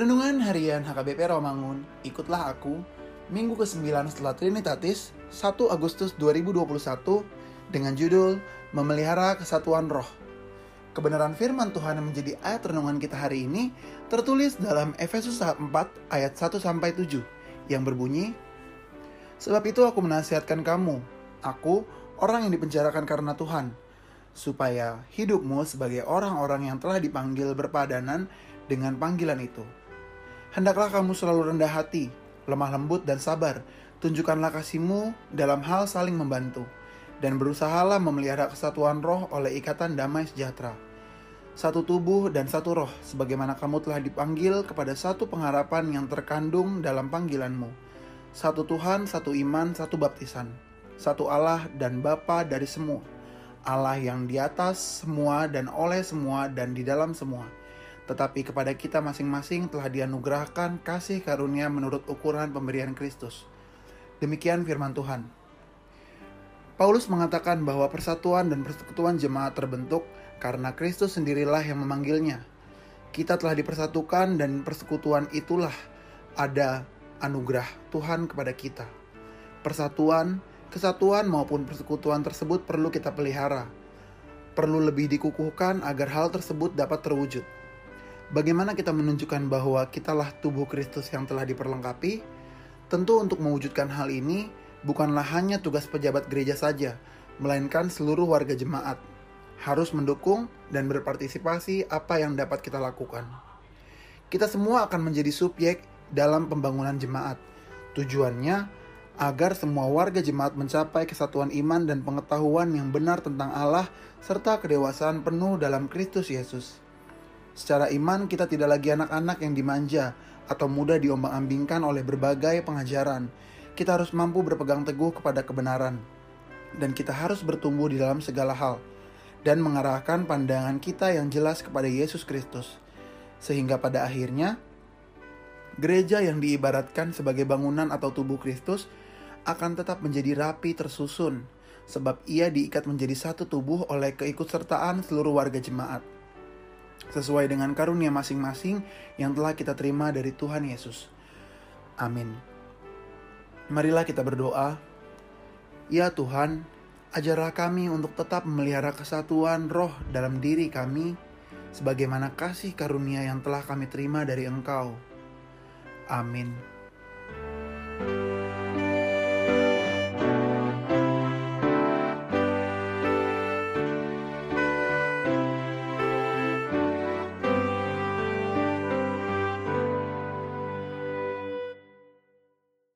Renungan Harian HKBP Romangun, ikutlah aku, minggu ke-9 setelah Trinitatis, 1 Agustus 2021, dengan judul Memelihara Kesatuan Roh. Kebenaran firman Tuhan yang menjadi ayat renungan kita hari ini tertulis dalam Efesus 4 ayat 1 sampai 7 yang berbunyi Sebab itu aku menasihatkan kamu, aku orang yang dipenjarakan karena Tuhan, supaya hidupmu sebagai orang-orang yang telah dipanggil berpadanan dengan panggilan itu. Hendaklah kamu selalu rendah hati, lemah lembut dan sabar. Tunjukkanlah kasihmu dalam hal saling membantu dan berusahalah memelihara kesatuan roh oleh ikatan damai sejahtera. Satu tubuh dan satu roh, sebagaimana kamu telah dipanggil kepada satu pengharapan yang terkandung dalam panggilanmu. Satu Tuhan, satu iman, satu baptisan. Satu Allah dan Bapa dari semua. Allah yang di atas semua dan oleh semua dan di dalam semua. Tetapi kepada kita masing-masing telah dianugerahkan kasih karunia menurut ukuran pemberian Kristus. Demikian firman Tuhan. Paulus mengatakan bahwa persatuan dan persekutuan jemaat terbentuk karena Kristus sendirilah yang memanggilnya. Kita telah dipersatukan dan persekutuan itulah ada anugerah Tuhan kepada kita. Persatuan, kesatuan maupun persekutuan tersebut perlu kita pelihara. Perlu lebih dikukuhkan agar hal tersebut dapat terwujud. Bagaimana kita menunjukkan bahwa kitalah tubuh Kristus yang telah diperlengkapi? Tentu untuk mewujudkan hal ini, bukanlah hanya tugas pejabat gereja saja, melainkan seluruh warga jemaat. Harus mendukung dan berpartisipasi apa yang dapat kita lakukan. Kita semua akan menjadi subjek dalam pembangunan jemaat. Tujuannya agar semua warga jemaat mencapai kesatuan iman dan pengetahuan yang benar tentang Allah serta kedewasaan penuh dalam Kristus Yesus. Secara iman kita tidak lagi anak-anak yang dimanja atau mudah diombang-ambingkan oleh berbagai pengajaran. Kita harus mampu berpegang teguh kepada kebenaran, dan kita harus bertumbuh di dalam segala hal, dan mengarahkan pandangan kita yang jelas kepada Yesus Kristus, sehingga pada akhirnya gereja yang diibaratkan sebagai bangunan atau tubuh Kristus akan tetap menjadi rapi tersusun, sebab ia diikat menjadi satu tubuh oleh keikutsertaan seluruh warga jemaat, sesuai dengan karunia masing-masing yang telah kita terima dari Tuhan Yesus. Amin. Marilah kita berdoa. Ya Tuhan, ajarlah kami untuk tetap memelihara kesatuan roh dalam diri kami, sebagaimana kasih karunia yang telah kami terima dari Engkau. Amin.